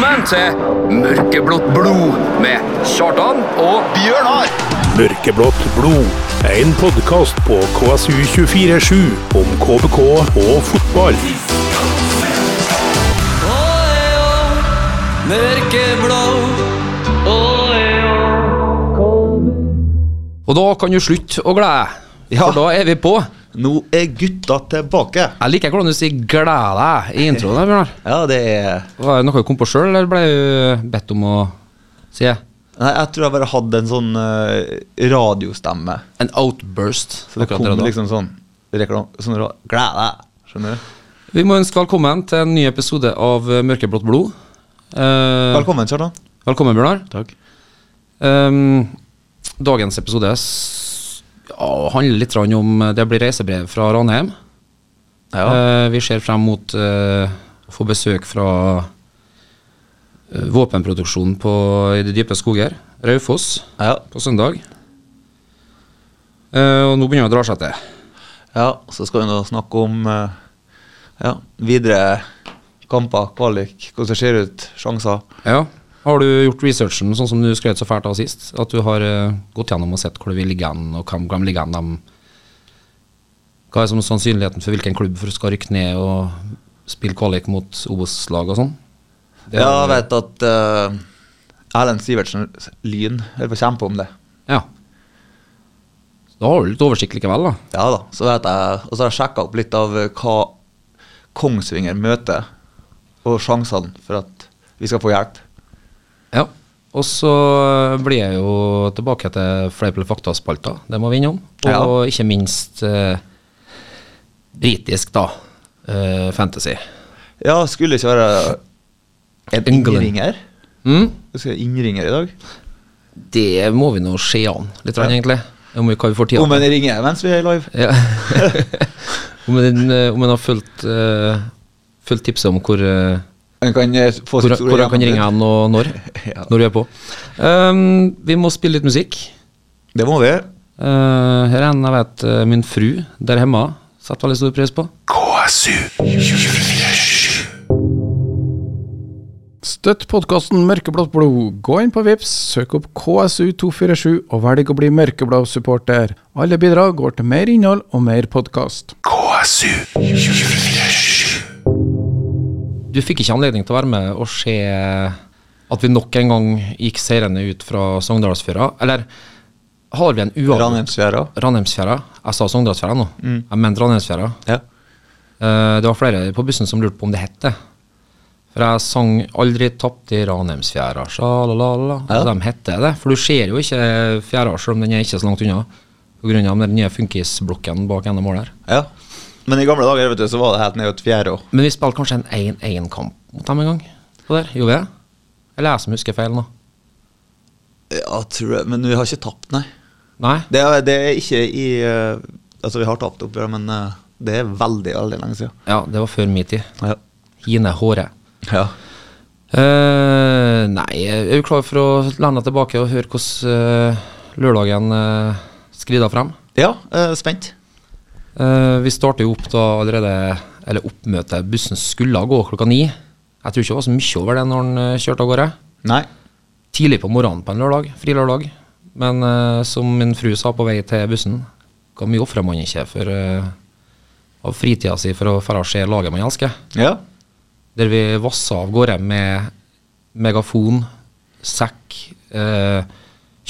Velkommen til Mørkeblått blod med Kjartan og Bjørnar! Mørkeblått blod. En podkast på KSU247 om KBK og fotball. Og da kan du slutte å glede deg, for da er vi på. Nå er gutta tilbake. Jeg liker hvordan du sier 'glede deg' i introen. der, Bjørnar. Ja, det er Var det noe du kom på sjøl, eller ble du bedt om å si det? Nei, jeg tror jeg bare hadde en sånn eh, radiostemme. En outburst. Så det akkurat kom der og da. liksom sånn reklam, sånn ra- Gled deg! Skjønner du? Vi må ønske velkommen til en ny episode av eh, Mørkeblått blod. Eh, Velkommen, Kjartan. velkommen, Bjørnar. Takk. Um, dagens episode s- ja, handler litt om eh, Det blir reisebrev fra Ranheim. Ja. Eh, vi ser frem mot eh, å få besøk fra våpenproduksjonen på, i de dype skoger, Raufoss, ja. på søndag. Eh, og nå begynner det å dra seg til. ja. Så skal vi nå snakke om ja, videre kamper, kvalik, hvordan det ser ut, sjanser. Ja. Har du gjort researchen sånn som du skrøt så fælt av sist? At du har uh, gått gjennom og sett hvor det vil ligge an, og hvem hvem ligger an dem Hva er som sannsynligheten for hvilken klubb for skal rykke ned og spille kvalik mot Obos-lag og sånn? Ja, jeg vet at uh, Erlend Sivertsen Lyn holder på å kjempe om det. Ja. Da har du litt oversikt likevel, da. Ja da, så vet jeg Og så har jeg sjekka opp litt av eh, hva Kongsvinger møter, og sjansene for at vi skal få hjelp. Ja. Og så blir jeg jo tilbake til fleip eller fakta-spalta. Det må vi innom. Og ikke minst eh, britisk, da. Eh, fantasy. Ja, skulle ikke være en innringer. Mm? Skal jeg innringer i dag? Det må vi nå se an litt, ja. egentlig. Om vi, hva vi får tid Om en ringer mens vi er live? Ja. om, en, eh, om en har fulgt, uh, fulgt tipset om hvor, eh, En kan få hvor, sitt hvor han kan ringe han og når. Ja. Når du er på. Um, vi må spille litt musikk. Det må vi. Uh, her er en jeg vet eh, min fru der hjemme setter veldig stor pris på. KSU Støtt podkasten Mørkeblått blod. Gå inn på Vips, søk opp KSU247 og velg å bli mørkeblå supporter. Alle bidrag går til mer innhold og mer podkast. Du fikk ikke anledning til å være med og se at vi nok en gang gikk seirende ut fra Sogndalsfjøra. Eller har vi en uavgjort Ranheimsfjæra. Ranheimsfjæra? Jeg sa Sogndalsfjæra nå. Jeg mente Ranheimsfjæra. Ja. Eh, det var flere på bussen som lurte på om det het det. For jeg sang 'Aldri tapt i Ranheimsfjæra', sjalalala. Ja. De heter det. For du ser jo ikke fjæra, selv om den er ikke så langt unna. Av den nye funkisblokken bak ene mål her. ja. Men i gamle dager vet du, så var det helt ned til år Men vi spilte kanskje en 1-1-kamp mot dem en gang? Gjorde vi det? Eller jeg som husker feil nå? Ja, tror jeg. Men vi har ikke tapt, nei. Nei? Det er, det er ikke i uh, Altså, vi har tapt oppgjøret, men uh, det er veldig, veldig lenge siden. Ja, det var før min tid. Ja. Hine Håre. ja. Uh, nei, er du klar for å lene deg tilbake og høre hvordan lørdagen skrider frem? Ja, spent. Eh, vi starter jo opp da allerede Eller oppmøtet. Bussen skulle gå klokka ni. Jeg tror ikke det var så mye over det når den eh, kjørte av gårde. Nei. Tidlig på morgenen på en lørdag. Frilørdag. Men uh, som min fru sa på vei til bussen, hvor mye ofrer man ikke for uh, av fritida si for å dra se laget man elsker? Ja. Der vi vassa av gårde med megafon, sekk, uh,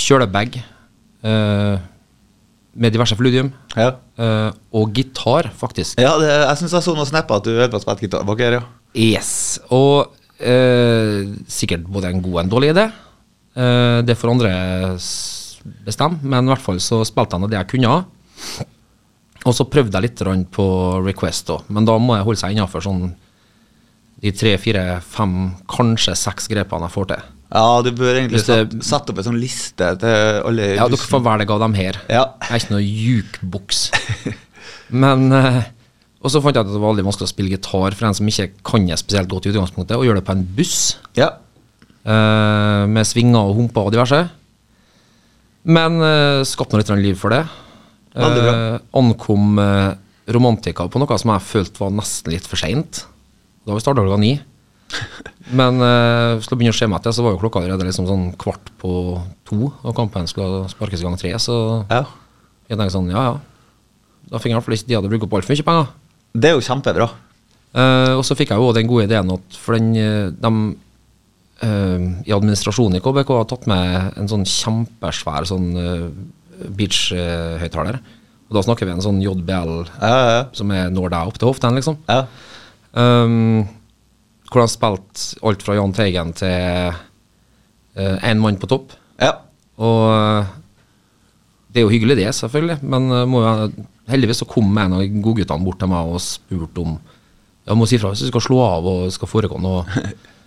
kjølebag eh, med diverse fludium. Ja. Uh, og gitar, faktisk. Ja, det, jeg syns jeg så noen snapper at du holdt på å spille gitar bak her, ja. Yes. Og uh, sikkert både en god og en dårlig idé. Uh, det får andre bestemme, men i hvert fall så spilte jeg nå det jeg kunne. Og så prøvde jeg litt på Request, da. men da må jeg holde seg innafor sånn de tre, fire, fem, kanskje seks grepene jeg får til. Ja, du bør egentlig satt sette, sette opp en sånn liste til alle Ja, dere får velge av dem her. Ja. Jeg er ikke noe jukeboks. Men eh, Og så fant jeg at det var veldig vanskelig å spille gitar for en som ikke kan det spesielt godt i utgangspunktet, og gjøre det på en buss Ja. Uh, med svinger og humper og diverse. Men uh, skapte nå litt liv for det. Uh. Eh, ankom uh, Romantika på noe som jeg følte var nesten litt for seint. Da vi starta klokka ni. Men hvis skal begynner å se meg etter, så var jo klokka allerede liksom sånn kvart på to, og kampen skulle sparkes i gang tre, så Ja. jeg tenkte sånn, ja ja. Da fikk jeg i hvert fall ikke de hadde brukt opp altfor mye penger. Det er jo kjempebra. Eh, og så fikk jeg jo også den gode ideen at for den, eh, de eh, i administrasjonen i KBK har tatt med en sånn kjempesvær sånn uh, beach-høyttaler. og da snakker vi en sånn JBL Ja, ja, ja. som er når deg opp til hoften, liksom. ja. Um, hvor han spilte alt fra Jahn Teigen til én mann på topp. ja. Og eh, det er jo hyggelig, det, selvfølgelig. Men eh, jo, heldigvis så kom en av godguttene bort til meg og spurte om Jeg må si ifra hvis du skal slå av og skal foregå noe.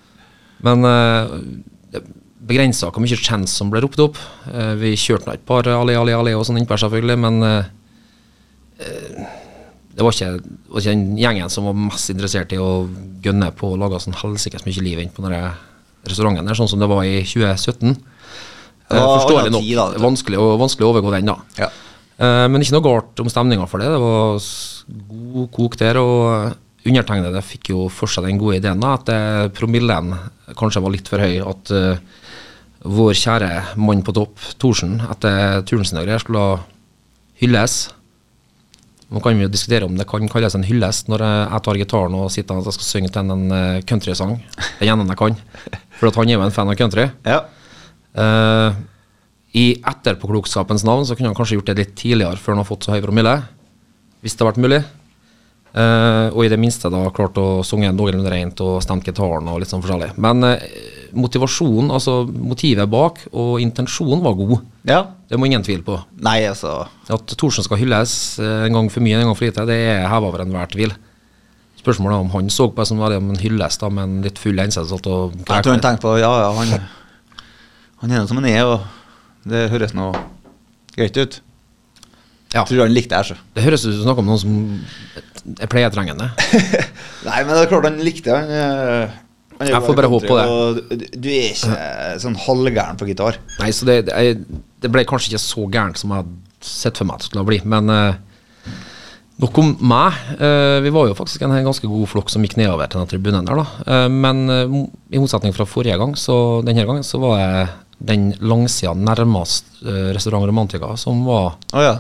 Men uh, begrensa hvor mye chance som ble ropt opp. Uh, vi kjørte et par Ali, Ali, Ali og sånn innpå, selvfølgelig, men uh, eh, det var ikke, var ikke den gjengen som var mest interessert i å gønne på å lage sånn helsikes mye liv inn på den restauranten der, sånn som det var i 2017. Det var Eh, Forståelig nok. da, vanskelig, å, vanskelig å overgå den, da. Ja. Eh, men ikke noe galt om stemninga for det. Det var god kok der. Og undertegnede fikk jo for seg den gode ideen da, at eh, promillen kanskje var litt for høy. At uh, vår kjære mann på topp, Thorsen, etter turen sin og greier, skulle hylles. Nå kan vi jo diskutere om det kan kalles en hyllest når jeg tar gitaren og sitter og skal synge til en eh, countrysang. Den ene jeg kan. For at han er jo en fan av country. ja. Uh, I etterpåklokskapens navn så kunne han kanskje gjort det litt tidligere før han har fått så høy promille. Hvis det har vært mulig. Eh, og i det minste da klart å synge noenlunde rent og stemt gitaren og litt sånn forskjellig. Men uh, motivasjonen, altså motivet bak og intensjonen var god. ja. Det må ingen tvile på. Nei, altså At Thorsen skal hylles uh, en gang for mye, en gang for lite, det er heva over enhver tvil. Spørsmålet er om han så på det som var det om en hylles da, med en litt full innsats. Jeg tror han tenkte på Ja, ja, han Han er nå som han er, og det høres nå greit ut. Ja. Tror han likte Æsjø. så. Det høres ut som du snakker om noen som er pleietrengende. Nei, men det er klart han likte. Han, eh, han Jeg får bare håpe på det. Du, er ikke sånn halvgæren på gitar. Nei, så det, det, ble kanskje ikke så gærent som jeg hadde sett for meg at det skulle bli. Men uh, nok om meg. Uh, vi var jo faktisk en ganske god flokk som gikk nedover til den tribunen der, da. Uh, men eh, i motsetning fra forrige gang, så denne gangen så var jeg den langsida nærmest eh, restaurant Romantica som var oh, ja.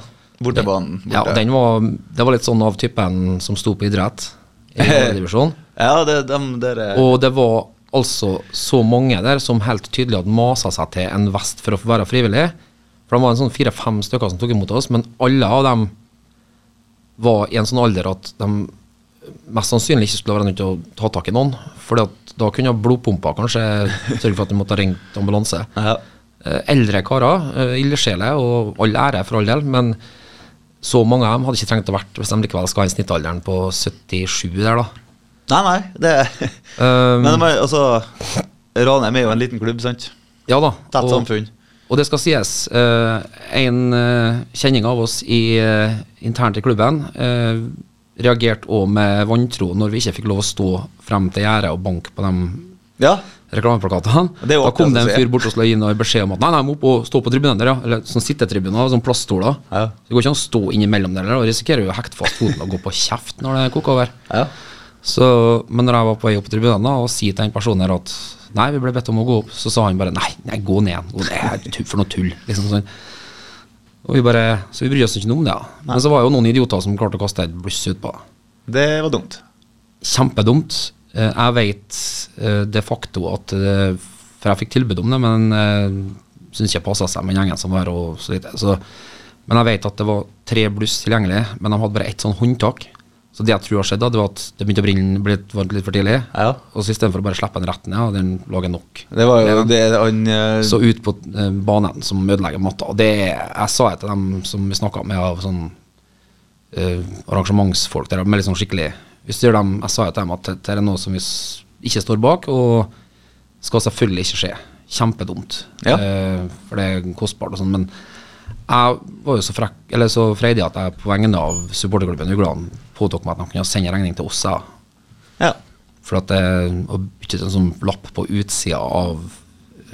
Bortebanen. Ja, og den var, det var litt sånn av typen som sto på idrett i divisjon. Ja, det, dem der er Og det var altså så mange der som helt tydelig hadde masa seg til en vest for å få være frivillig. For de var en sånn fire-fem stykker som tok imot oss, men alle av dem var i en sånn alder at de mest sannsynlig ikke skulle være nødt til å ta tak i noen. For da kunne blodpumpa kanskje sørge for at de måtte ha ringt ambulanse. ja. Eh, Eldre karer, eh, ildsjeler, og all ære for all del, men så mange av dem hadde ikke trengt å vært hvis de likevel skal ha en snittalderen på 77 der, da. Nei, nei. Det Um, Men er, altså Ranheim er jo en liten klubb, sant? Ja da. Tett og- samfunn. Og det skal sies, Uh, en uh, kjenning av oss i, uh, internt i klubben reagerte òg med vantro når vi ikke fikk lov å stå frem til gjerdet og banke på dem. Ja. Reklameplakatene. Det Da kom det en fyr bort og skulle gi noe beskjed om at nei, nei, jeg må opp og stå på tribunen der, ja. Eller sånn sittetribuner, sånn plaststoler. Ja. Det går ikke an å stå innimellom der, og risikerer jo å hekte fast foten og gå på kjeft når det koker over. ja. Så, men når jeg var på vei opp på tribunen og sier til den personen her at nei, vi ble bedt om å gå opp, så sa han bare nei, nei gå ned. Gå ned. For noe tull. Liksom sånn. Og vi bare, så vi bryr oss ikke noe om det. Ja. Men så var jo noen idioter som klarte å kaste et bluss utpå. Det var dumt. Kjempedumt. Eh, Jeg vet eh, de facto at eh, For jeg fikk tilbud om det, men syns ikke passa seg med gjengen som var og så videre. Så, men jeg vet at det var tre bluss tilgjengelig, men de hadde bare ett sånn håndtak. Så det jeg tror har skjedd, da, det var at det begynte å brenne ble litt, litt for tidlig. Ja. Og så istedenfor å bare slippe den rett ned, og den lå nok. Det var jo det han uh... Så ut på uh, banen som ødelegger matta. Og det Jeg sa jeg til dem som vi snakka med av sånn uh, arrangementsfolk der, med litt sånn skikkelig utstyr. Dem, jeg sa jo til dem at dette er noe som vi ikke står bak, og skal selvfølgelig ikke skje. Kjempedumt. Ja. Eh, for det er kostbart og sånn. Men jeg var jo så, frekk, eller så freidig at jeg på vegne av supporterklubben Ugland påtok meg at de kunne sende regning til oss. Ja. For at det å bytte en sånn lapp på utsida av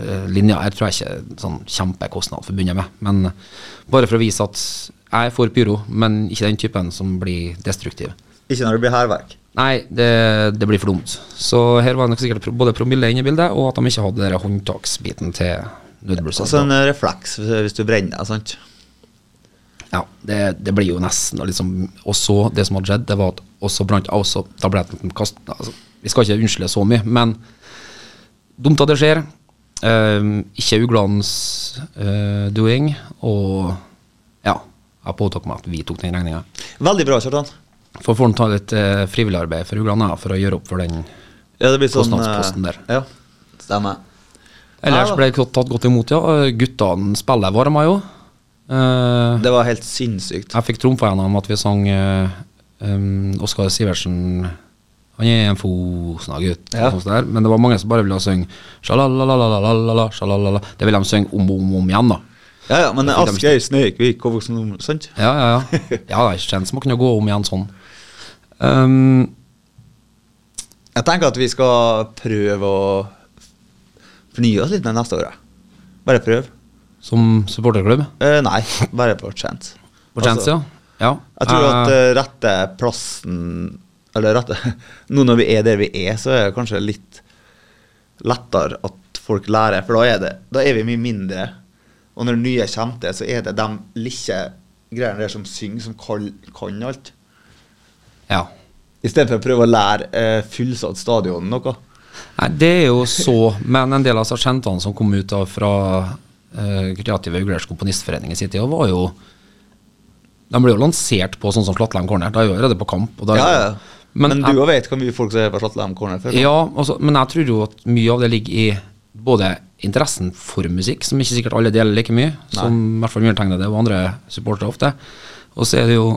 eh, linja her tror jeg ikke er sånn kjempekostnad forbundet med. Men bare for å vise at jeg er for pyro, men ikke den typen som blir destruktiv. Ikke når det blir hærverk. Nei, det, det blir for dumt. Så her var det nok sikkert både promille inne i bildet, og at de ikke hadde den håndtaksbiten til nødbrus. Altså en eh, refleks hvis- du brenner deg, sant. Ja, det, det blir jo nesten liksom Og så, det som hadde skjedd, det var at også brant også, Da ble det kast altså, Vi skal ikke unnskylde så mye, men dumt at det skjer. Eh, ikke uglenes uh, doing, og ja, jeg påtok meg at vi tok den regninga. Veldig bra, Kjartan. Så får han ta litt eh, frivillig arbeid for Huglanda for å gjøre opp for den ja, sånn, kostnadsposten eh, der. Ja, stemmer. Ellers ble det tatt godt imot, ja. Eh, guttene spiller varma jo. Uh, det var helt sinnssykt. Jeg fikk trumfa gjennom at vi sang uh, um, Oskar Sivertsen Han er en Fosna-gutt, ja. Sånn men det var mange som bare ville synge sjalalalalala, sjalalala. Det ville de synge om og om, om, igjen, da. Ja, ja, men Askøy, Snøvik, vi gikk over som sant? Ja, ja, ja. ja det er ikke kjent som å kunne gå om igjen sånn. Um, Jeg tenker at vi skal prøve å fornye oss litt med neste år. jeg. Bare prøve. som supporterklubb. Uh, nei, bare på chance. På Chance, ja. ja. Jeg tror at eh, rette plassen Eller rette Nå når vi er der vi er, så er det kanskje litt lettere at folk lærer, for da er, det, da er vi mye mindre. Og når nye kommer til, så er det de lille greiene der som synger, som kan, kan alt. Ja. Istedenfor å prøve å lære eh, fullsatt stadion noe. Nei, det er jo så, men en del av sersjentene som kom ut av fra eh, Kreative Uglers komponistforening i sin tid, var jo De ble jo lansert på sånn som Slatland Corner. Da er jo allerede på kamp. Ja, ja. Men, Men, du òg vet hvor mye folk som er på Slatland Corner før? ja, altså, men jeg tror jo at mye av det ligger i både interessen for musikk, som ikke sikkert alle deler like mye, som i hvert fall undertegnede og andre supportere ofte. Og så er det jo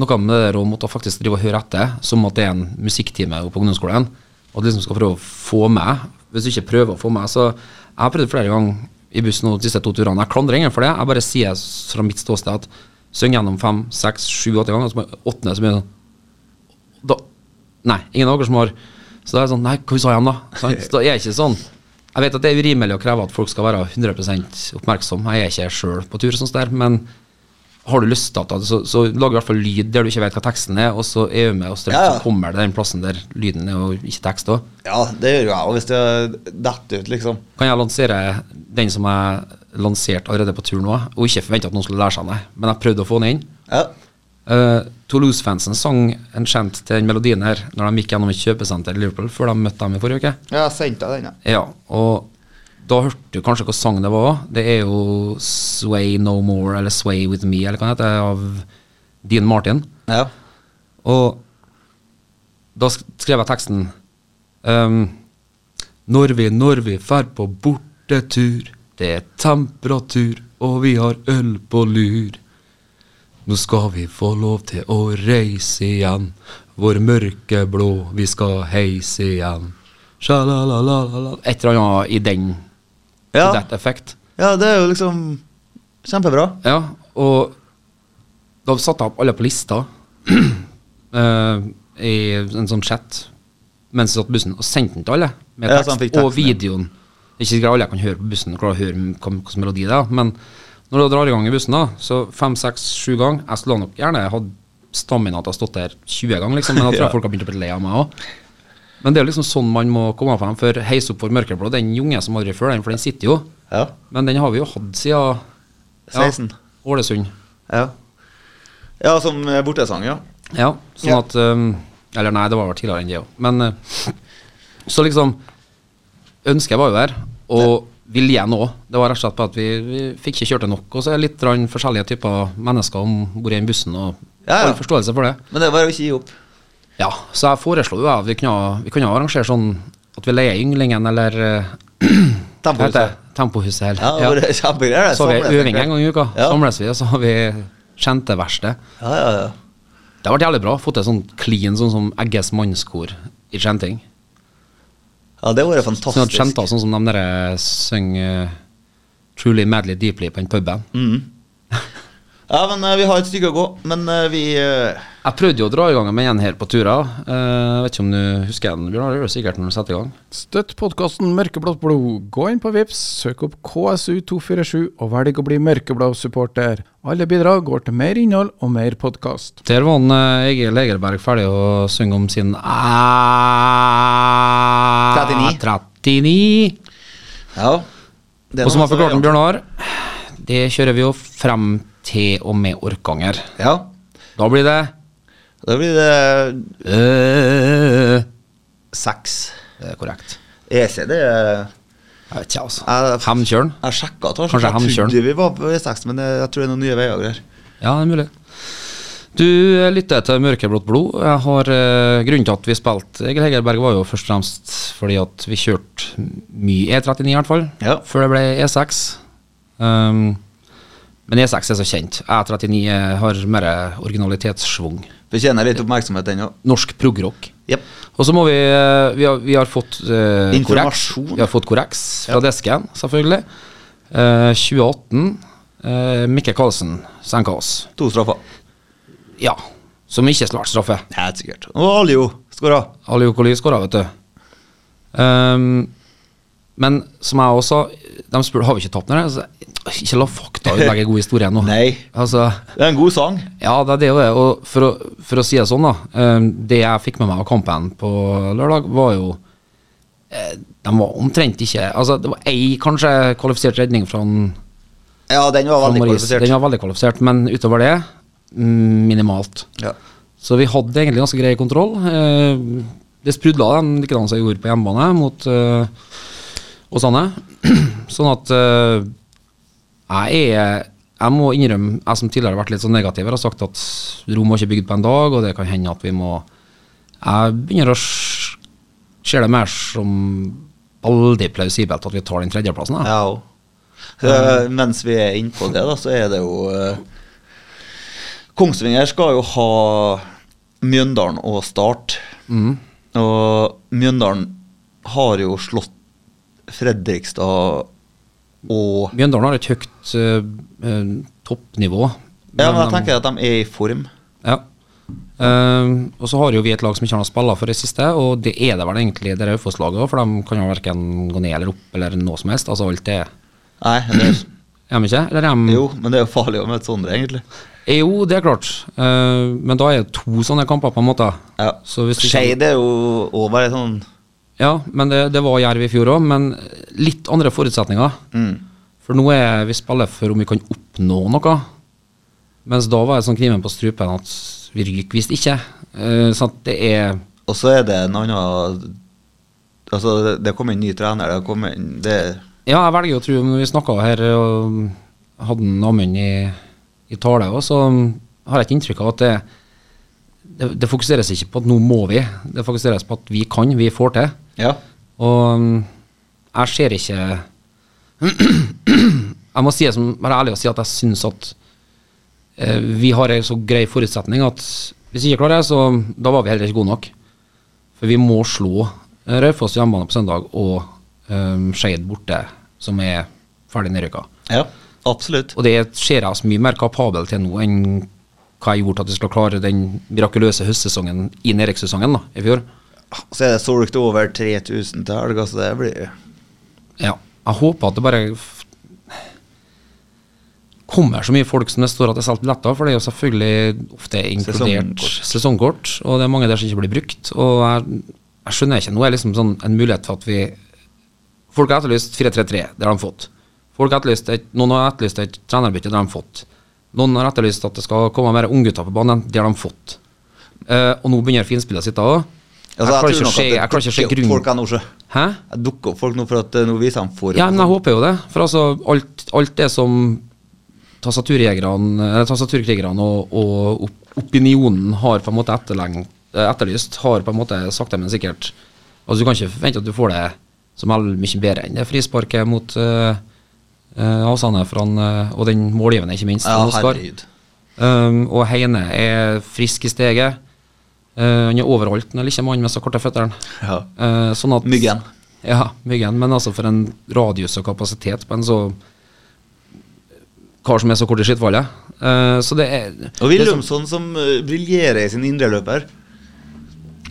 noe med det å måtte faktisk drive og høre etter, som at det er en musikktime på ungdomsskolen, og du liksom skal prøve å få med. Hvis du ikke prøver å få med, så Jeg har prøvd flere ganger i bussen og de siste to turene. Jeg klandrer ingen for det, jeg bare sier fra mitt ståsted at syng gjennom fem, seks, sju, åtte ganger, og så åttende så sånn da, Nei, ingen av dere som har Så da er sånn Nei, hva sa igjen, da? Så da er jeg ikke sånn Jeg vet at det er urimelig å kreve at folk skal være 100% oppmerksom. Jeg er ikke sjøl på tur, sånn der, men har du lyst til at så, så lag i hvert fall lyd der du ikke vet hva teksten er, og så er du med og strøm, Ja, ja. så kommer det den plassen der lyden er og ikke tekst òg. Ja, det gjør jo jeg. òg, hvis det detter ut, liksom. Kan jeg lansere den som jeg lanserte allerede på tur nå, og ikke forvente at noen skulle lære seg den, men jeg prøvde å få den inn. Ja. Uh, Toulouse-fansen sang en chant til den melodien her når de gikk gjennom et kjøpesenter i Liverpool før de møtte dem i forrige uke. Jeg sendte den, ja. Ja, og da hørte du kanskje hva sang det var. Det er jo 'Sway No More' eller 'Sway With Me' eller hva det heter, av Dean Martin. ja. Og da skrev jeg teksten um, Når vi, når vi fer på bortetur, det er temperatur, og vi har øl på lur. Nå skal vi få lov til å reise igjen, vår mørke blå, vi skal heise igjen. Et eller annet i den Ja. that effect. Ja, det er jo liksom kjempebra. Ja, og da satte jeg opp alle på lista uh, i en sånn chat mens jeg satt på bussen, og sendte den til alle. Med tekst og teksten, ja. videoen. Ikke sikkert alle kan høre på bussen og å høre hvilken melodi det er, men når du drar i gang i bussen, da, så fem, seks, sju ganger Jeg skulle nok gjerne hatt stamina til å ha stått der 20 ganger, liksom, men da tror Ja. folk har begynt å bli lei av meg òg. Men det er jo liksom sånn man må komme frem, for Heis opp for mørkeblå, den junge som aldri før den, for den sitter jo. Ja. Men den har vi jo hatt siden ja, 16. Ålesund. Ja, ja som bortesang, ja. Ja, sånn Ja. at um, Eller nei, det var vel tidligere enn det òg. Men uh, Så liksom Ønsket var jo der, og viljen òg. Det var rett og slett på at vi, vi fikk ikke kjørt det nok. Og så er det litt forskjellige typer mennesker om bord i den bussen, og Ja, ja. forståelse for det. Men det var jo ikke å ikke gi opp. Ja, så jeg foreslo jo at vi kunne, vi kunne arrangere sånn at vi leier Ynglingen eller Tempohuset. heter? Tempohuset. Eller, Ja, det kjempegreier. det. Så har vi øving en gang i uka. Ja. Samles vi, og så har vi skjenteverksted. Ja, ja, ja. Det har vært jævlig bra. Fått til sånn clean, sånn som Egges mannskor i kjenting. ja det var Sånn at fantastisk. sånn som de der synger uh, Truly Madly Deeply på den puben. Mm. Ja, men eh, vi har et stykke å gå. Men eh, vi, eh, Jeg prøvde jo å dra i gang med en her på turer. Uh, Jeg vet ikke om du husker den, Bjørnar? Det sikkert når du setter i gang. Støtt podkasten Mørkeblått blod. Gå inn på Vips, søk opp KSU247 og velg å bli mørkeblå supporter. Alle bidrag går til mer innhold og mer podkast. Der var han, eh, Egil Egerberg ferdig å synge om sin ah, 39. 39. Ja. Det Og som har forklart. Bjørnar, det kjører vi jo frem til og med Orkanger. Ja. Da blir det Da blir det seks. Det er korrekt. EC, det er Jeg vet ikke, altså. Hemkjølen? Jeg sjekka Kanskje jeg trodde vi var på E6, men jeg tror det er noen nye veier og greier. Ja, det er mulig. Du lytter til Mørkeblått blod. Jeg har eh, Grunnen til at vi spilte Egil Hegerberg, var jo først og fremst fordi at vi kjørte mye E39, i hvert fall. Ja. Før det ble E6. Um, men E6 er så kjent. E39 er- har mer originalitetssvung. Fortjener litt oppmerksomhet, den òg. Norsk progrock. Yep. Og så må vi eh, Vi har, vi har fått uh, Informasjon. korreks. Vi har fått korreks fra desken, selvfølgelig. Uh, 2018. Uh, Mikke Karlsen senka oss. To straffer. Ja. Som ikke slår straffe. Helt sikkert. Og Alio skåra. Alio Koli skåra, vet du. Ehm, men som jeg også De spurte har vi ikke her?» Altså, ikke la fakta ødelegge god historie nå. Nei. Altså, Det er en god sang. ja, det er det jo det. Og for å, for å si det sånn, da. ehm, det jeg fikk med meg av kampen på lørdag, var jo eh, De var omtrent ikke Altså, det var ei kanskje kvalifisert redning fra, Ja, den var veldig kvalifisert. Den var veldig kvalifisert, men utover det mm, minimalt. Ja. Så vi hadde egentlig ganske grei kontroll. Eh, det sprudla likedan som jeg gjorde på hjemmebane mot uh, Åsane. sånn at uh, jeg er Jeg må innrømme, jeg som tidligere har vært litt så negativ, har sagt at Rom var ikke bygd på en dag, og det kan hende at vi må Jeg begynner å se det mer som veldig plausibelt at vi tar den tredjeplassen. Ja. Så, mens vi er inne på det, da, så er det jo uh, Kongsvinger skal jo ha Mjøndalen og Start. Mm. Og Mjøndalen har jo slått Fredrikstad og Mjøndalen har et høyt uh, toppnivå. Ja, men jeg tenker at de er i form. Ja. Uh, og så har jo vi et lag som ikke har spilla for det siste, og det er det vel egentlig det Raufoss-laget òg, for de kan jo verken gå ned eller opp eller noe som helst. Altså alt det Nei, det er, Er de ikke? Eller er de jo, men det er jo farlig å møte sånne, egentlig. Jo, det er klart. uh, men da er det to sånne kamper, på en måte. Ja. Skeid er jo òg bare sånn Ja, men det, det var Jerv i fjor òg, men litt andre forutsetninger. mm. For nå er vi spiller for om vi kan oppnå noe. Mens da var det sånn kniven på strupen at vi ryker visst ikke. Uh, sånn det er Og så er det en annen Altså, det- kom inn ny trener. Det kom inn det, Ja, jeg velger å tro Når vi snakka her og hadde en Amund i, i tale, også, så har jeg ikke inntrykk av at det, det, det fokuseres ikke på at nå må vi. Det fokuseres på at vi kan, vi får til. Ja. Og um, jeg ser ikke Jeg må si det som, være ærlig og si at jeg syns at eh, vi har en så grei forutsetning at hvis vi ikke klarer det, så da var vi heller ikke gode nok. For vi må slå eh, Raufoss hjemmebane på søndag og um, Skeid borte, som er ferdig nedrykka. ja. Absolutt. Og det ser jeg oss mye mer kapabel til nå enn hva jeg gjorde til at vi skal klare den mirakuløse høstsesongen i nedrykkssesongen i fjor. Så er det solgt over 3000 til helga, så det blir Ja. Jeg håper at det bare kommer så mye folk som det står at det er solgt billetter, for det er jo selvfølgelig ofte inkludert Sesongkort. sesongkort, og det er mange der som ikke blir brukt. Og jeg, jeg skjønner ikke, nå er liksom sånn en mulighet for at vi Folk har etterlyst 4-3-3, det har de fått. Folk har etterlyst et, noen har etterlyst et trenerbytte, det har de fått. Noen har etterlyst at det skal komme mer unggutter på banen, det har de fått. Uh, og nå begynner finspillet sitt òg. Altså, jeg jeg, at jeg klarer ikke å se grunnen Folk er nå Hæ? Jeg dukker opp folk nå for at eh, nå viser de for Ja, men jeg håper jo det. For altså, alt, alt det som tastaturkrigerne og, og opinionen har på en måte eh, etterlyst, har på en måte sakte, men sikkert Altså, du kan ikke forvente at du får det som er mye bedre enn det frisparket mot uh, Åsane fra han, eh, og den målgivende, ikke minst. Ja, herregud. Um, og Heine er frisk i steget. Uh, han er overholdt når ikke mann med så korte føtter. Ja. Uh, sånn at, Myggen. Ja, Myggen. Men altså for en radius og kapasitet på en så kar som er så kort i skittfallet. Eh, så det er Og som- Wilhelmsson som uh, briljerer i sin indreløper.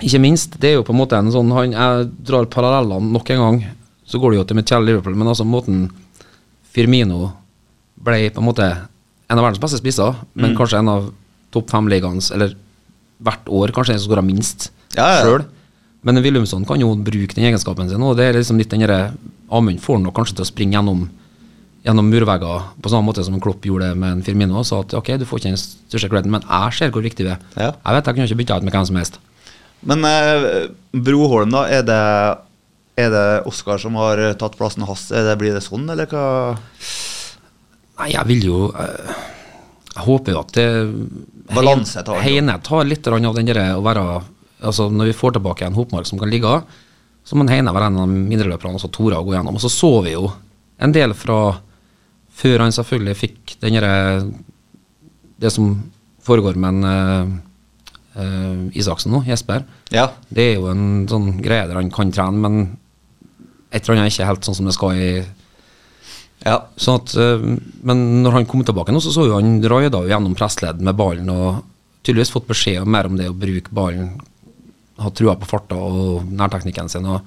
Ikke minst, det er jo på en måte en sånn han, Jeg drar parallellene nok en gang. Så går det jo til mitt Kjell Liverpool, men altså måten Firmino ble på en måte en av verdens beste spisser, men kanskje en av topp fem-ligaens, eller hvert år kanskje den som skårer minst Ja, ja. sjøl. Men Willumson kan jo bruke den egenskapen sin, og det er liksom litt den Amund får han nok kanskje til å springe gjennom gjennom murvegger, på samme måte som Klopp gjorde det med en Firmino. Og sa at ok, du får ikke den største creden, men jeg ser hvor viktig det er. Ja. Jeg vet jeg kunne ikke bytta ut med hvem som helst. Men eh, Broholm, da. Er det, er det Oskar som har tatt plassen hans? Det, blir det sånn, eller hva? Nei, jeg vil jo eh, Jeg håper jo at det Balanse tar. Heine tar litt av den der å være Altså Når vi får tilbake en hopmark som kan ligge, av, så må Heine være en av mindreløperne og så tore å gå gjennom. Og så så vi jo en del fra før han selvfølgelig fikk den derre Det som foregår med en Uh, eh, Isaksen nå, Jesper. Ja. Det er jo en sånn greie der han kan trene, men et eller annet er ikke helt sånn som det skal i ja. Sånn at, eh, men når han kom tilbake nå, så så jo han raida gjennom pressledd med ballen og tydeligvis fått beskjed om mer om det å bruke ballen, ha trua på farta og nærteknikken sin. og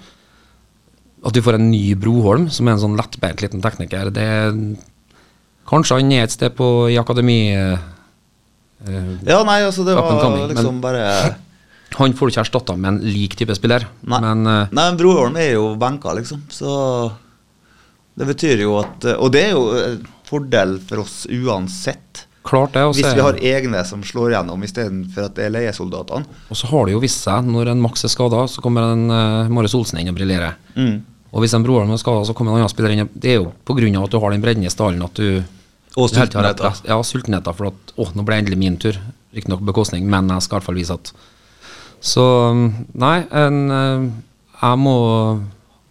At du får en ny Broholm, som er en sånn lettbeint liten tekniker, det er, Kanskje han er et sted på, i akademi eh, ja, nei, altså, det var coming, liksom bare Han får du ikke erstatta med en lik type spiller, Nei. men eh, Nei, men Broholm er jo benka, liksom. Så det betyr jo at Og det er jo en fordel for oss uansett. klart det. Hvis vi har egne som slår gjennom istedenfor at det er leiesoldatene. Og så har det jo vist seg, når en Max er skada, så kommer en uh, Marius Olsen inn og briljerer. Mm. Og hvis en bror er skada, så kommer en annen spiller inn. Det er jo av at du har den bredden i stallen at du Og sultenheten. Ja, sultenheten. For at å, nå ble det endelig min tur. Riktignok bekostning, men jeg skal i hvert fall vise at Så um, nei, en, eh, jeg må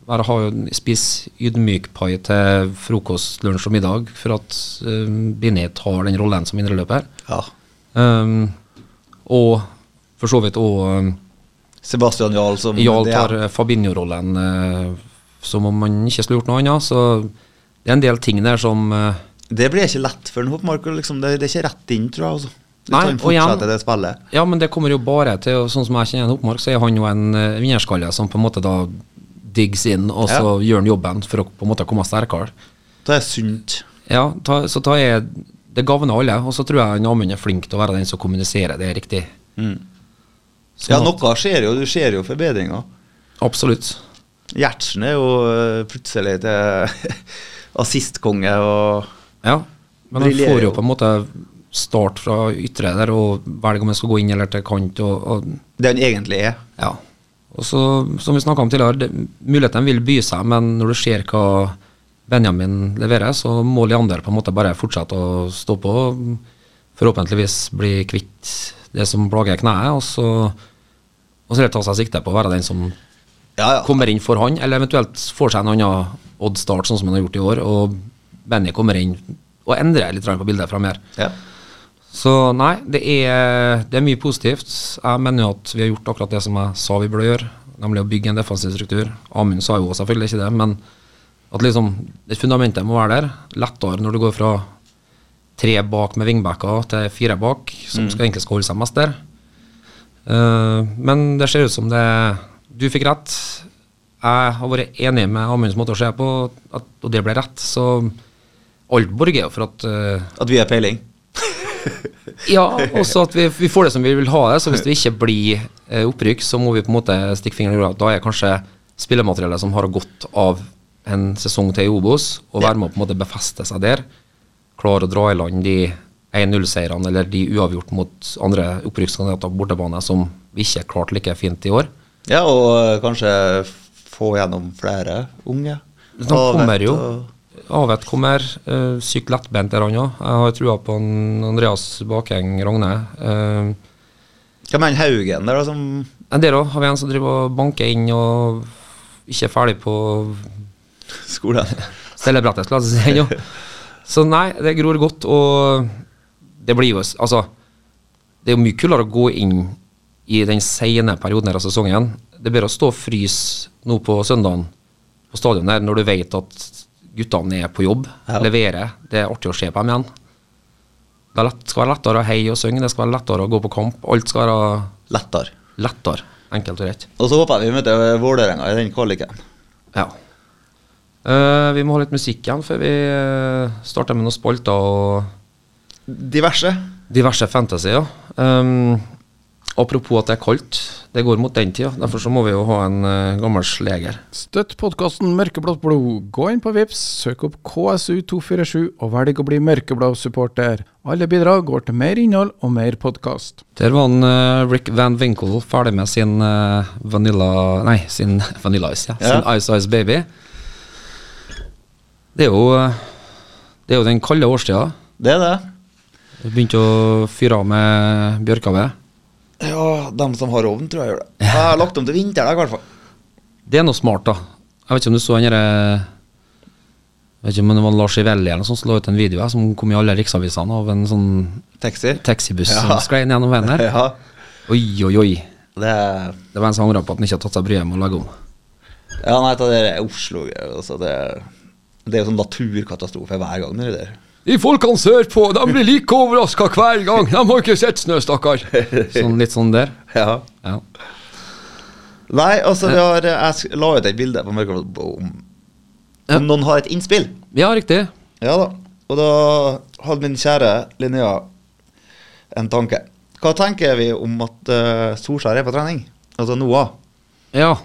være, ha, spise ydmykpai til frokost, lunsj og middag for at um, Binet tar den rollen som indreløper. Ja. Um, og for så vidt òg um, Sebastian Jarl som Jarl tar er. eh, Fabinho-rollen uh, som om man ikke skulle gjort noe annet. Så det er en del ting der som uh, Det blir ikke lett for en Hopmark. Liksom. Det, det er ikke rett inn, tror jeg. Altså. Nei, og igjen- det. Ja, men det kommer jo bare til Sånn som jeg kjenner Oppmark, så er han jo en uh, vinnerskalle som på en måte da diggs inn, og så gjør han jobben for å på en måte komme sterkere. Det er sunt. Ja, ta, så ta er det gagner alle. Og så tror jeg Amund er flink til å være den som kommuniserer det riktig. Mm. Sånn Ja, noe skjer jo. Du ser jo forbedringer. Absolutt. Gjertsen er jo øh, plutselig til assistkonge og Ja. Men han får jo. på en måte start fra ytre der og velger om han skal gå inn eller til kant. og, og det han egentlig er. Ja. Og så, som vi snakka om tidligere, mulighetene vil by seg, men når du ser hva Benjamin leverer, så må Leander på en måte bare fortsette å stå på. Forhåpentligvis bli kvitt det som plager kneet, og så, og så ta seg sikte på å være den som Ja, ja. kommer inn for han, eller eventuelt får seg en annen odd-start, sånn som han har gjort i år, og Benny kommer inn og endrer litt på bildet framover. ja. Så nei, det er, det er mye positivt. Jeg mener jo at vi har gjort akkurat det som jeg sa vi burde gjøre, nemlig å bygge en defensiv struktur. Amund sa jo selvfølgelig ikke det, men at liksom det fundamentet må være der. Lettere når du går fra tre bak med vingbacker til fire bak, som skal egentlig skal holde seg mest der. Uh, men det ser ut som det Du fikk rett. Jeg har vært enig med Amunds måte å se på, at, og det ble rett. Så alt borger jo for at uh, At vi har peiling. Ja, også at vi, vi får det som vi vil ha det. Så hvis det ikke blir eh, opprykk, så må vi på en måte stikke fingeren i jorda. Da er kanskje spillemateriellet som har gått av en sesong til i Obos, og være med å på en måte befeste seg der. Klare å dra i land de 1-0-seirene eller de uavgjort mot andre opprykkskandidater på bortebane som vi ikke klarte like fint i år. Ja, og kanskje få gjennom flere unge. De kommer jo. og- Avet kommer. Uh, sykt lettbent er han òg. Jeg har trua på en Andreas Bakeng Rogne. Uh, Hva med Haugen der, da, som En del òg har vi en som driver og banker inn og ikke er ferdig på skolen? stellebrettet, skal jeg si. Så nei, det gror godt, og det blir jo Altså, det er jo mye kulere å gå inn i den sene perioden her av sesongen. Det er bedre å stå og fryse nå på søndagen på stadion her når du vet at guttene er på jobb, Ja. leverer. Det er artig å se på dem igjen. Det lett, skal være lettere å heie og synge, det skal være lettere å gå på kamp. Alt skal være Lettere. lettere. Enkelt og rett. Og så håper jeg vi møter Vålerenga i den kvaliken. Ja. Uh, vi må ha litt musikk igjen før vi eh, starter med noen spalter og Diverse. diverse fantasy. Ja. Um, apropos at det er kaldt, det går mot den tida. Derfor så må vi jo ha en uh, gammel sleger. Støtt podkasten Mørkeblått blod. Gå inn på Vips, søk opp KSU247 og velg å bli mørkeblå supporter. Alle bidrag går til mer innhold og mer podkast. Der var han, uh, Rick Van Winkle ferdig med sin uh, Vanilla Nei, sin Vanilla Ice, ja. Sin Ja. Ice Ice Baby. Det er jo eh, Det er jo den kalde årstida. Det er det. Det Begynte å fyre av med bjørkaved. Ja, dem som har ovn, tror jeg gjør det. Jeg har lagt om til vinteren, i hvert fall. Det er noe smart, da. Jeg vet ikke om du så den derre Jeg vet ikke om det var Lars Ivelli eller noe sånt som la ut en video her, som kom i alle riksavisene av en sånn Taxi. taxibuss Ja. som sklei gjennom veien her. Ja. Oi, oi, oi. Det er Det var en som angra på at han ikke har tatt seg bryet med å legge om. Ja, nei, det er Oslo. Altså, det, det er jo sånn naturkatastrofe hver gang. Det der. De folkene sørpå, de blir like overraska hver gang. De har ikke sett snø, stakkar. Sånn, litt sånn der. Ja. Ja. Nei, altså, vi har, jeg la ut et bilde på Mørkeblått om, Ja. noen har et innspill. ja, riktig. Ja da. Og da hadde min kjære Linnea en tanke. Hva tenker vi om at uh, Solskjær er på trening? Altså Noah. Ja.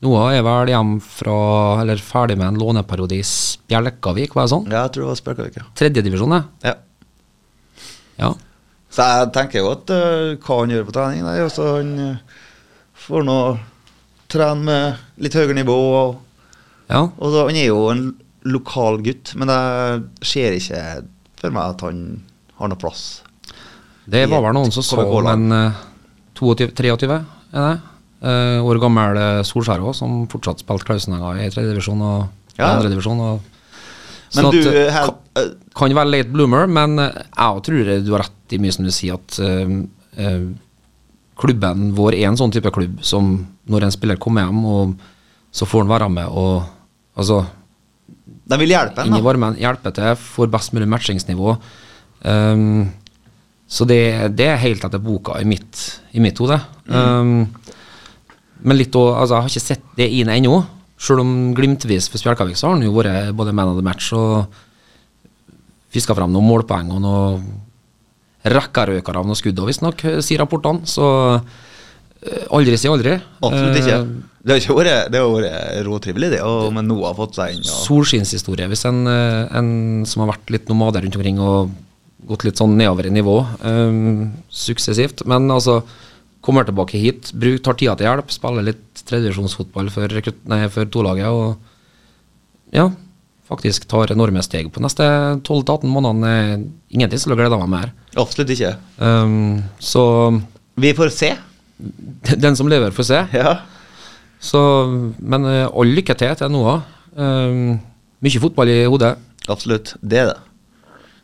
Noah er vel hjem fra, eller ferdig med en låneperiode i Spjelkavik, var det sånn? Ja, jeg tror det var Spjelkavik. Ja. Tredjedivisjon, det. ja. Ja. Så jeg tenker jo at uh, hva han gjør på trening Nei, altså Han uh, får nå trene med litt høyere nivå. Og, ja. og så, han er jo en lokal gutt, men jeg ser ikke for meg at han har noe plass. Det var vel noen som sa men eh, 22, 23, er det? Eh, år gammel Solskjær òg, som fortsatt spilte Klausenenga i tredjedivisjon og Ja. andredivisjon. Men at, du eh, her, eh, kan være late bloomer, men eh, jeg tror du har rett i mye som du sier, at uh, uh, klubben vår er en sånn type klubb som når en spiller kommer hjem, og så får han være med og altså De vil hjelpe en, da. varmen, hjelpe til, får best mulig matchingsnivå. Um, så det, det er helt etter boka i mitt, i mitt hode. Um, men litt å, altså, jeg har ikke sett det inn ennå. Selv om glimtvis for Spjelkavik så har han jo vært både man of the match og fiska fram noen målpoeng og noen rekkerøkere av noen skudd, visstnok, sier rapportene. Så eh, aldri si aldri. Absolutt ikke. Eh, Det har ikke vært, det har vært råtrivelig, det. Og, men nå har fått seg inn. Og, solskinnshistorie. Hvis en, eh, en som har vært litt nomade rundt omkring og gått litt sånn nedover i nivå eh, suksessivt, men altså kommer tilbake hit, bruk, tar tida til hjelp, spiller litt tredjevisjonsfotball for, nei, for tolaget og ja, faktisk tar enorme steg på neste 12-18 månedene. Ingenting som gleder meg mer. absolutt ikke. Um, så Vi får se. den som lever, får se. Ja. Så, men eh, all lykke til til nå. Um, mye fotball i hodet. Absolutt. Det er det.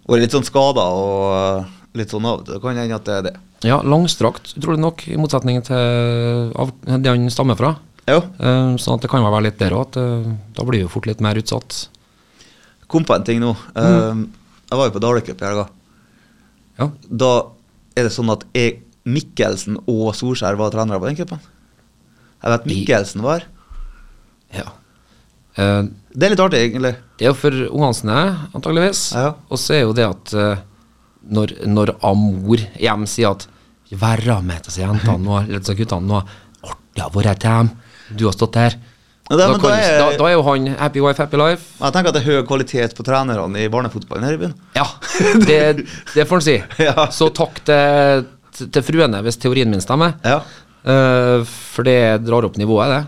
Vært litt sånn skada og litt sånn av og til. Kan hende at det er det. Ja, langstrakt, utrolig nok, i motsetning til av det han stammer fra. Jo. Eh, sånn at det kan være litt der òg, at uh, da blir vi fort litt mer utsatt. Kom på en ting nå. Um, jeg var jo på Dalecup i helga. Ja. Da er det sånn at jeg, Mikkelsen og Solskjær var trenere på den cupen. Jeg vet Mikkelsen var. ja. Eh, Det er litt artig, egentlig. det er jo for ungene sine, antageligvis. Ja. Og så er jo det at når, når Amor hjem sier at Være med til jentene nå, eller til guttene nå. Artig å være dem. Du har stått her'. Det- da, kan, da er- da, da er jo han happy wife, happy life. Jeg tenker at det er høy kvalitet på trenerne i barnefotballen her i byen. Ja, det, det får en si. Ja. Så takk til, til fruene hvis teorien min stemmer. Ja. Uh, for det drar opp nivået, det.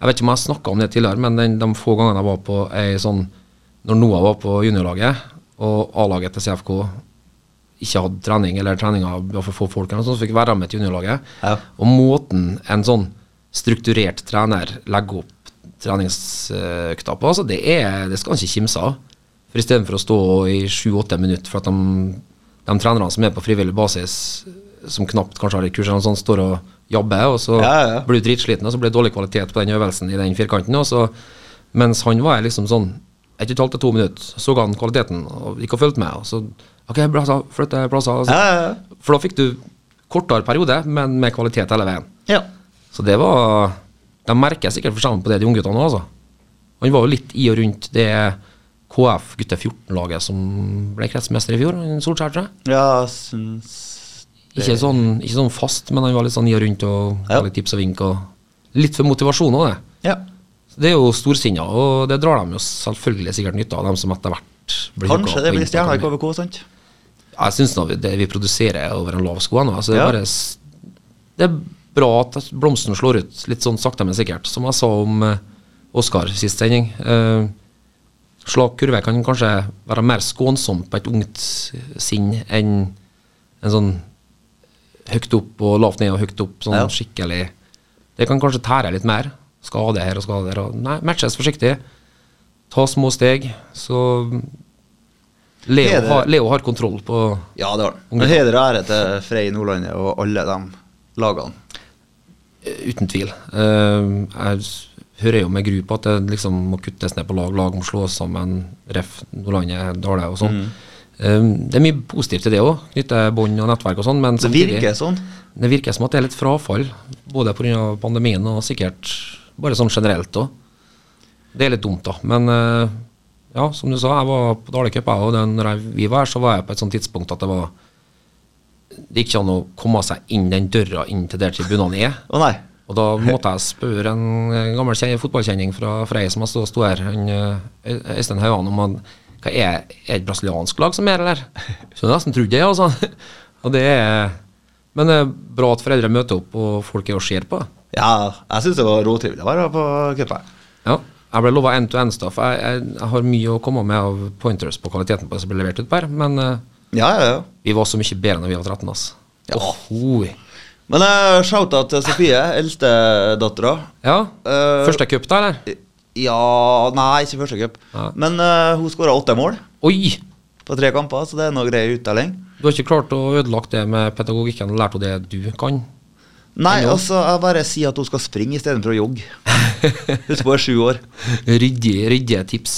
Jeg vet ikke om jeg har snakka om det tidligere, men den, de få gangene jeg var på ei sånn Når Noah var på juniorlaget, og A-laget til CFK ikke hadde trening, eller treninga var for få folk, eller noe sånt, så fikk være med til juniorlaget. Ja. Og måten en sånn strukturert trener legger opp treningsøkta på, altså det, er, det skal han ikke kimse av. For istedenfor å stå i sju-åtte minutter for at de, de trenerne som er på frivillig basis, som knapt kanskje har et kurs, eller noe står og jobber, og så Ja, ja. blir du dritsliten, og så blir det dårlig kvalitet på den øvelsen i den firkanten. Så, mens han var liksom sånn ett og et halvt til to minutter, så ga han kvaliteten og gikk og fulgte med. Og så Ok, flytte plasser. Altså. Ja, ja. For da fikk du kortere periode, men med kvalitet hele veien. ja. Så det var De merker sikkert forskjellen på det, de ungguttene òg, altså. Han var jo litt i og rundt det KF gutte 14-laget som ble kretsmester i fjor, Solskjær, tror jeg. Ja, syns Ikke sånn, ikke sånn fast, men han var litt sånn i og rundt og Ja. litt tips og vink. Og litt for motivasjon òg, det. Ja. Det er jo storsinna, og det drar de jo selvfølgelig sikkert nytte av, dem som etter hvert blir Kanskje det blir inn stjerner i. KVK, sant? Jeg syns det vi produserer er over en lav sko ennå. Altså, det, er Ja. bare det er bra at blomsten slår ut, litt sånn sakte, men sikkert. Som jeg sa om uh, Oskar sist sending. Uh, slak kurve kan kanskje være mer skånsomt på et ungt sinn enn en sånn høyt opp og lavt ned og høyt opp, sånn Ja. skikkelig Det kan kanskje tære litt mer. Skade her og skade der. Og nei, matches forsiktig. Ta små steg. Så Leo, har, Leo har kontroll på Ja, det har han. Heder og ære til Frei Nordlandet og alle de lagene. Uten tvil. Uh, jeg hører jo med gru på at det liksom må kuttes ned på lag, lag må slås sammen, ref. Nordlandet, Dale og sånn. Eh, det er mye positivt til det òg, knytte bånd og nettverk og sånn, men Det virker sånn. det virker som at det er litt frafall, både pga. pandemien og sikkert bare sånn generelt òg. Det er litt dumt, da. Men eh, ja, som du sa, jeg var på Dalecup, jeg, òg. når jeg, vi var her, så var jeg på et sånt tidspunkt at det var Det gikk ikke an å komme seg inn den døra inn til der tribunene er. Oh, nei. Og da måtte jeg spørre en gammel kjen- fotballkjenning fra Frei som stått sto her, eh, Øy- Øystein Hauan, om han hva er, er et brasiliansk lag som er eller? Så jeg nesten trodde det, altså. Og det er Men det er bra at foreldre møter opp, og folk er og ser på. Ja, jeg syns det var råtrivelig å være på cupen. Ja. Jeg ble lova end-to-end-stoff. Jeg, jeg, jeg har mye å komme med av pointers på kvaliteten på det som ble levert ut på her, men uh, Ja, ja, ja. vi var så mye bedre når vi var 13, altså. Ja. Oh, Men uh, shout-out til Sofie, eldstedattera. Ja. Uh, Første cup, da, eller? Ja Nei, ikke første cup. Men uh, hun skåra åtte mål Oi! på tre kamper, så det er noe grei uttelling. Du har ikke klart å ødelagt det med pedagogikken og lært det du kan? Nei, altså, jeg bare sier at hun skal springe istedenfor å jogge. Husk på, hun er sju år. Ryddige, ryddige tips.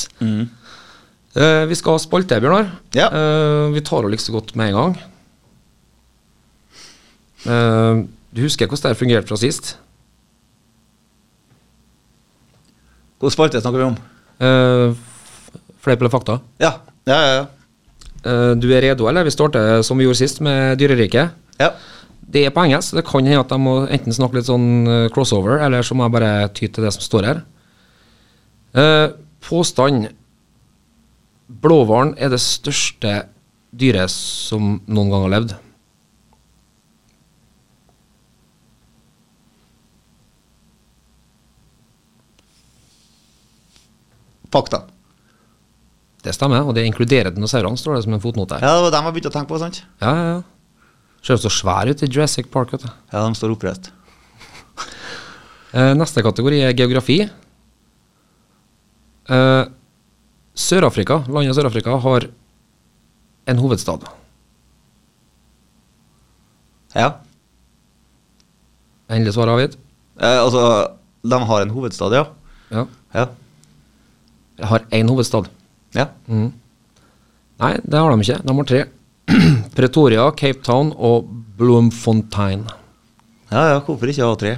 Eh, vi skal ha spalte, Bjørnar. Ja. Uh, vi tar det like så godt med en gang. Uh, du husker hvordan det fungerte fra sist? Hvilken spalte snakker vi om? Uh, Fleip eller fakta? Ja. Ja, ja, ja. Du er redo, eller? Vi starter som vi gjorde sist, med Dyreriket. ja. Det er på engelsk. Det kan hende at de må enten snakke litt sånn eh, crossover, eller så må jeg bare ty til det som står her. Eh, påstand Blåhvalen er det største dyret som noen gang har levd. Fakta. Det stemmer, og det inkluderer dinosaurene, står det som en fotnote her. Ja, det var dem jeg begynte å tenke på, sant? Ja, ja, ja. Ser så svær ut i Jurassic Park. vet du. Ja, de står oppreist. Eh, neste kategori er geografi. Eh, Sør-Afrika, landet Sør-Afrika har en hovedstad. Ja. Endelig svar avgitt. Eh, altså, de har en hovedstad, ja. Ja. Ja. Har én hovedstad. ja. Mm. Nei, det har de ikke. De har tre. Pretoria, Cape Town og Bloemfontein. Ja, ja, hvorfor ikke ha tre?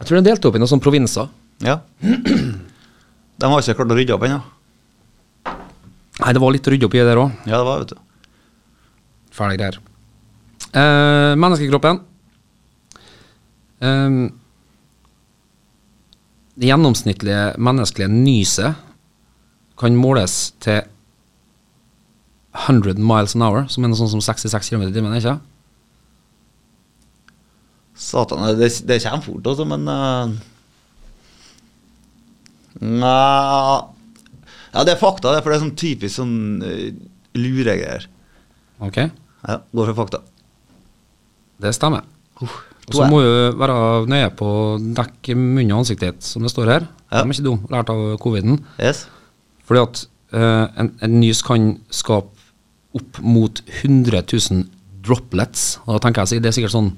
Jeg tror det delte opp i noen sånne provinser. Ja. De har ikke klart å rydde opp ennå. Nei, det var litt rydde opp i det der òg. Ja, det var, vet du. Fæle greier. Eh, menneskekroppen. Eh, det gjennomsnittlige menneskelige nyset kan måles til 100 miles an hour, som er noe sånn som 66 km i timen, ikke Satan, det, det kommer fort, altså, men uh, Nja Ja, det er fakta, det, for det er sånn typisk sånn uh, luregreier. Ok, Ja, går for fakta. det stemmer. Uh, Og så må du være nøye på å dekke munn og ansiktet ditt, som det står her. Ja. De er ikke dum, lært av coviden. Yes. Fordi at uh, en, en nys kan skape opp mot 100 000 droplets. Og da tenker jeg så det er sikkert sånn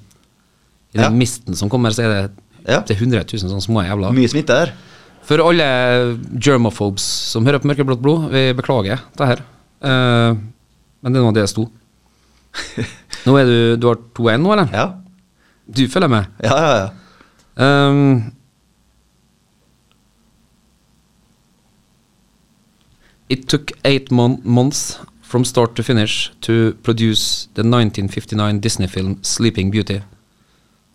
I den Ja. misten som kommer, så er det Ja. til 100 000 sånne små jævla Mye smitte der. For alle germophobes som hører på Mørkeblått blod, vi beklager det her. Uh, men det er nå det sto. Nå er du Du har 2-1 nå, eller? Ja. Du følger med? Ja, ja, ja. Um, it took eight mon months from start to finish to produce the 1959 Disney film Sleeping Beauty.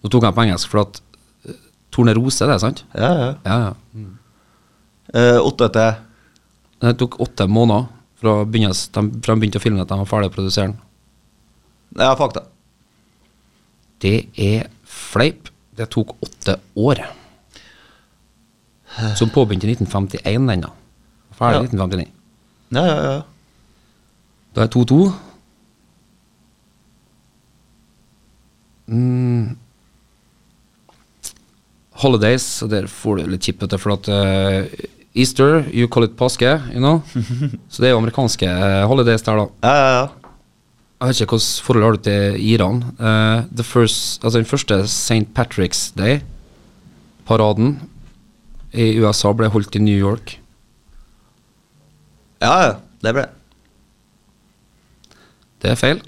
Nå tok jeg på engelsk, for at uh, Tornerose, det er sant? ja, ja. Ja, ja. Eh, åtte til Det tok åtte måneder fra, begynnelsen, de, fra de begynte å filme at de var ferdig å produsere den. Ja, fakta. Det er fleip. Det tok åtte år. Som påbegynte i 1951, den da. Ferdig i Ja. 1959. Ja, ja, ja. Da er 2-2. Mm. Holidays, og der får du litt kippete, for at uh, Easter, you call it påske, you know. Så det er jo amerikanske uh, holidays der, da. ja, ja, ja. Jeg vet ikke hvilket forhold har du til Iran. Uh, the first, altså den første St. Patrick's Day-paraden i USA ble holdt i New York. Ja, ja. Det ble Det er feil.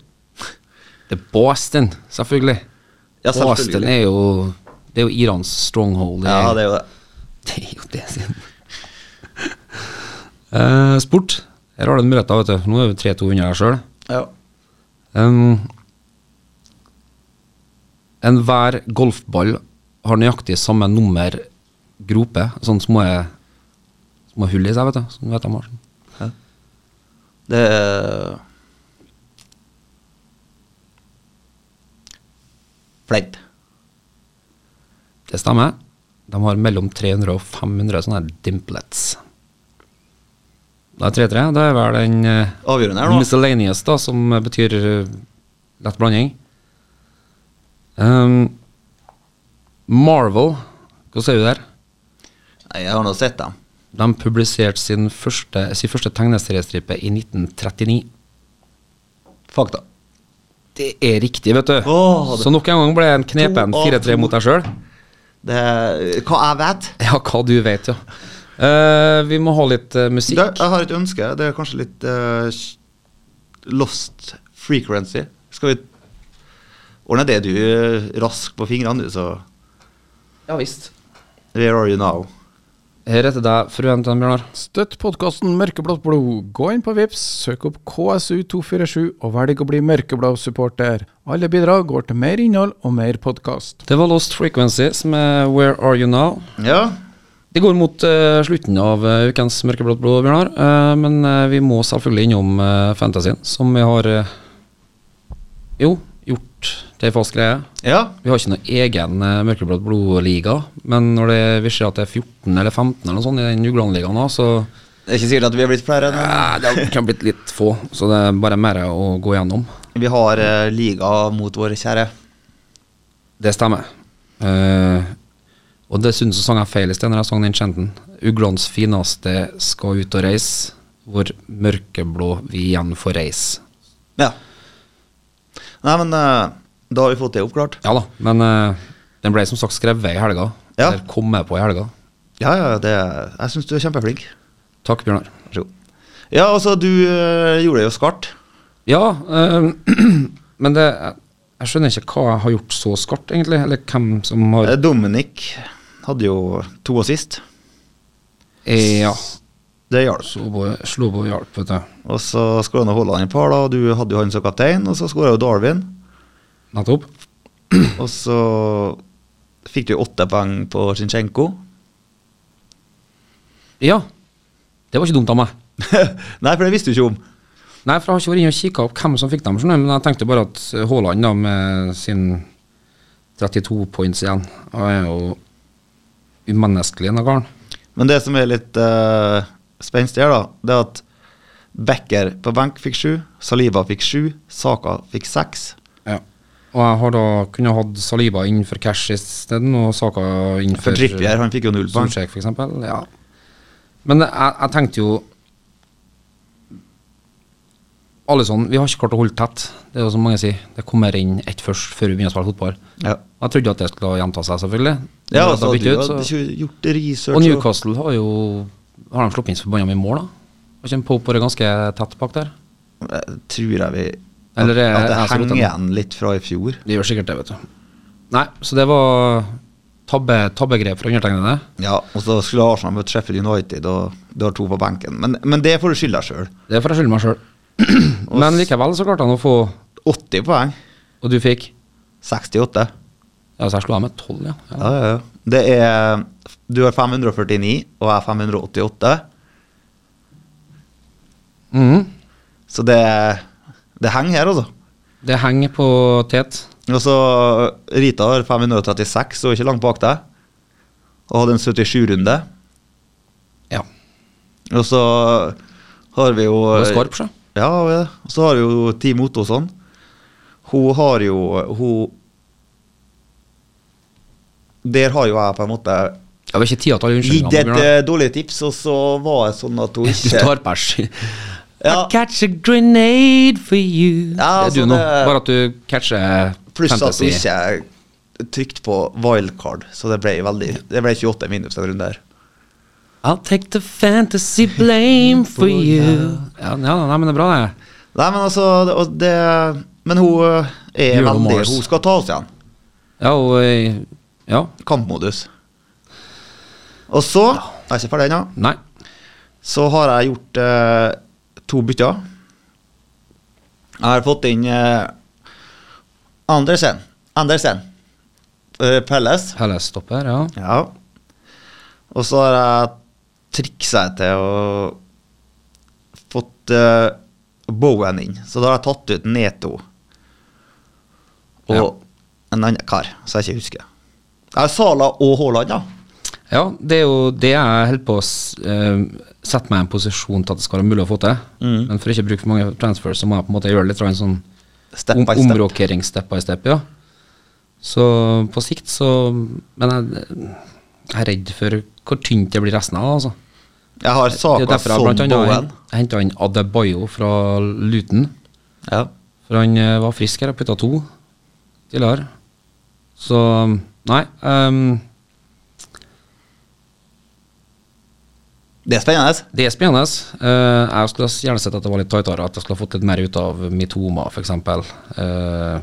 Det er Boston, selvfølgelig. Ja, Boston er jo Det er jo Irans stronghold. Ja, det er jo det. det er jo det sin. uh, sport. Her har du en mulighet, vet du. Nå er vi 3-2 unna her sjøl. Ja. Um, Enhver golfball har nøyaktig samme nummer grope, sånne små, små hull i seg, vet du. Som vet de har. Det er Fleip. Det stemmer. De har mellom 300 og 500 sånne dimplets. Da er 3-3. Det er vel den eh, Avgjørende her nå. miscellaneous, da, som betyr eh, lett blanding. Um, Marvel, hva sier du der? Nei, jeg har nå sett dem. De publiserte sin første, sin første tegneseriestripe i 1939. Fakta. Det er riktig, vet du. Oh, det- Så nok en gang ble jeg en knepen To 4-3 mot deg sjøl. Hva jeg vet? Ja, hva du vet, ja. Uh, vi må ha litt uh, musikk. Det, jeg har et ønske. Det er kanskje litt uh, lost frequency. Skal vi ordne det, du? Rask på fingrene, du, så Ja visst. Where are you now? Her heter det fruen til Bjørnar. Støtt podkasten Mørkeblått blod. Gå inn på Vips, søk opp KSU247 og velg å bli mørkeblå-supporter. Alle bidrag går til mer innhold og mer podkast. Det var Lost Frequencies med Where Are You Now. Ja. Det går mot uh, slutten av uh, ukens Mørkeblått blod, Bjørnar. Uh, men vi må selvfølgelig innom uh, Fantasyen, som vi har jo gjort det en fast greie. Ja. Vi har ikke noen egen uh, Mørkeblått blod-liga, men når det vi ser at det er 14 eller 15 eller noe sånt i den Jugland-ligaen, så Det er ikke sikkert at vi har blitt flere. Men eh, det kan blitt litt få. Så det er bare mer å gå gjennom. vi har uh, liga mot våre kjære. Det stemmer. Uh, og dessuten så sang jeg feil i sted når jeg sang den chanten. Uglens fineste skal ut og reise, hvor mørkeblå vi igjen får reise. Ja. Nei, men eh, da har vi fått det oppklart. Ja da, men eh, den ble som sagt skrevet i helga. Ja. Eller kommet på i helga. Ja, ja, det Jeg syns du er kjempeflink. Takk, Bjørnar. Vær så god. Ja, altså, du eh, gjorde det jo skarpt. Ja, eh, men det Jeg skjønner ikke hva jeg har gjort så skarpt, egentlig. Eller hvem som har Dominic hadde jo to assist. Eh, Ja. Det hjalp. Slo på, og hjalp, vet du. Og så skåra Haaland i par, da. Du hadde jo han som kaptein, og så skåra jo Darwin. Nettopp. Og så fikk du åtte poeng på Zinchenko. Ja. Det var ikke dumt av meg. Nei, for det visste du ikke om. Nei, for jeg har ikke vært inne og kikka opp hvem som fikk dem, men jeg tenkte bare at Haaland da med sin 32 points igjen Han er jo umenneskelig, den karen. Men det som er litt uh, spenstig her, da, det er at Becker på benk fikk sju, Saliba fikk sju, Saka fikk seks. Ja. Og jeg har da kunne hatt Saliba innenfor cash isteden, og Saka innenfor For Trippier, han fikk jo null poeng. Solskjær, eksempel. Ja. Men jeg, jeg tenkte jo Alle sånn, Vi har ikke klart å holde tett. Det er jo som mange sier. Det kommer inn ett først før vi begynner å spille fotball. Ja, Jeg trodde at det skulle gjenta seg, selvfølgelig. ja altså, du ut, så. hadde ikke gjort research. Og Newcastle har jo Har de sluppet inn så forbanna mye mål, da? Har ikke Pope vært ganske tett bak der? Jeg tror jeg vi Eller er at det henger igjen litt fra i fjor. Det gjør sikkert det, vet du. Nei, så det var tabbe, tabbegrep fra undertegnede. Ja, og så skulle Arsenal møte Sheffield United, og du har to på benken. Men, men det får du skylda sjøl. Det får jeg skylde meg sjøl. Men likevel så klarte han å få 80 poeng. Og du fikk? 68. Ja, så jeg slo av med 12, ja. ja. Ja, ja, ja. Det er Du har 549, og jeg har 588. Mm. Så det, det henger her, altså. Det henger på tet. Og så Rita har 536, og ikke langt bak deg. Og hadde en 77-runde. Ja. Og så har vi jo skarp, så. Ja. Og så har vi jo Team Ottosson. Hun har jo Hun Der har jo jeg på en måte Det var ikke tid til alle gitt et unnskyldningene. eh, dårlig tips, og så var det sånn at hun Du tar pers. Ja. I catch a grenade for you. Ja, det er altså, du nå. Bare at du catcher Pluss at du hun ikke trykte på wildcard, så det ble veldig Det ble 28 minus den runden der. I'll take the fantasy blame for you. Ja, ja nei, men det er bra, det. Nei, men altså det, det, Men hun eh, er veldig Mars. Hun skal ta oss igjen. Ja, og eh, Ja. Kampmodus. Og så Jeg er ikke ferdig ennå. Så har jeg gjort eh, to bytter. Jeg har fått inn eh, Andersen. Andersen. Uh, Pelles. Helles stopper, ja. Ja. Og så har jeg triksa til å fått eh, Bowen inn. Så da har jeg tatt ut Neto og Ja. en annen kar som jeg ikke husker. Jeg har Sala og Haaland, ja. Ja, det er jo det jeg holder på å eh, sette meg i en posisjon til at det skal være mulig å få til. Mm. Men for ikke å bruke for mange transfers, så må jeg på en måte gjøre litt en sånn Step om, omrokering step by step, ja. Så på sikt så Men jeg, jeg er redd for hvor tynt det blir resten av det, altså. Jeg har Saka jeg som blant annet henta inn Adebayo fra Luton. Ja. For han eh, var frisk her og putta to tidligere. Så nei. ehm, Det er spennende. det er spennende. Uh, jeg skulle gjerne sett at det var litt tightere, at jeg skulle fått litt mer ut av Mitoma, f.eks. Uh,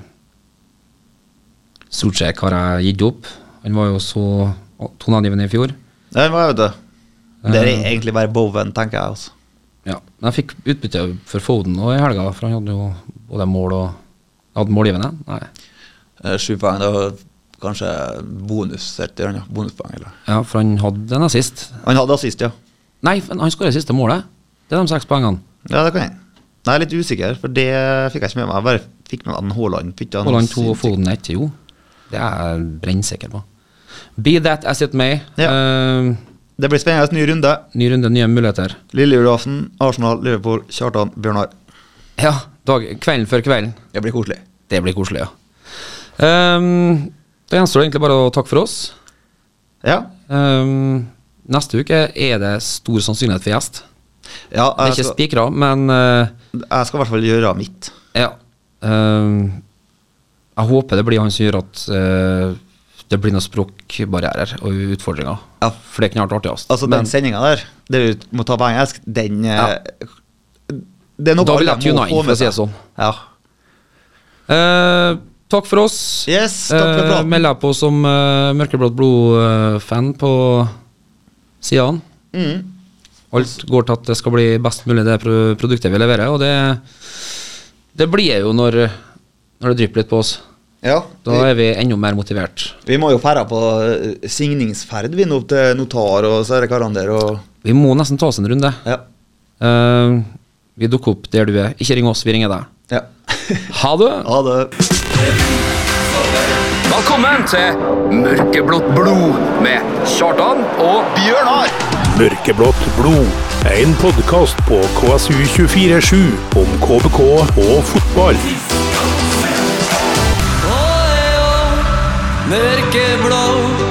Sucek har jeg gitt opp. Han var jo så toneangivende i fjor. Det var, jo det. Det er Eh. egentlig bare Bowen, tenker jeg. altså. Ja, men jeg fikk utbytte for Foden nå i helga, for han hadde jo både mål og Hadde målgivende? Nei. Eh, Sju poeng. Det var kanskje bonus, bonuspoeng. Eller. Ja, for han hadde en assist. Han hadde assist, ja. Nei, han skåra siste målet. Det er de seks poengene. Ja, det kan jeg. Nei, Jeg er litt usikker, for det fikk jeg ikke med meg. Jeg bare fikk med meg Haaland. Haaland 2 og. Foden 1, jo. Det er jeg brennsikker på. Be that as it may. Ja. Uh, Det blir spennende. Ny runde. ny runde, nye muligheter. Lille julaften. Arsenal, Liverpool, Kjartan, Bjørnar. Ja, dag, kvelden før kvelden. Det blir koselig. Det blir koselig, ja. Um, da gjenstår det egentlig bare å takke for oss. Ja. Um, neste uke er det stor sannsynlighet for gjest. ja Det er ikke skal, spikra, men uh, jeg skal i hvert fall gjøre mitt. ja. Uh, jeg håper det blir han som gjør at uh, det blir noen språkbarrierer og utfordringer. Ja. For det er vært artigst. Altså, Men den sendinga der, det du må ta på engelsk, den eh, Ja. Det er noe da vil jeg tune inn, for å si det sånn. Ja. Uh, takk for oss. Yes, takk for Eh, praten. Meld deg på som uh, Mørkeblått blod-fan på sidene. Mm. Alt går til at det skal bli best mulig det produktet vi leverer, og det, det blir jo når, når det drypper litt på oss. Ja. Da er vi enda mer motivert. vi må jo ferde på eh, signingsferd, vi nå til notar og er karene og Vi må nesten ta oss en runde. Ja. Uh, vi dukker opp der du er. Ikke ring oss, vi ringer deg. ja. Ha det! ha det. Velkommen til Mørkeblått blod med Kjartan og Bjørnar! Mørkeblått blod. En podkast på KSU247 om KBK og fotball. Mørkeblå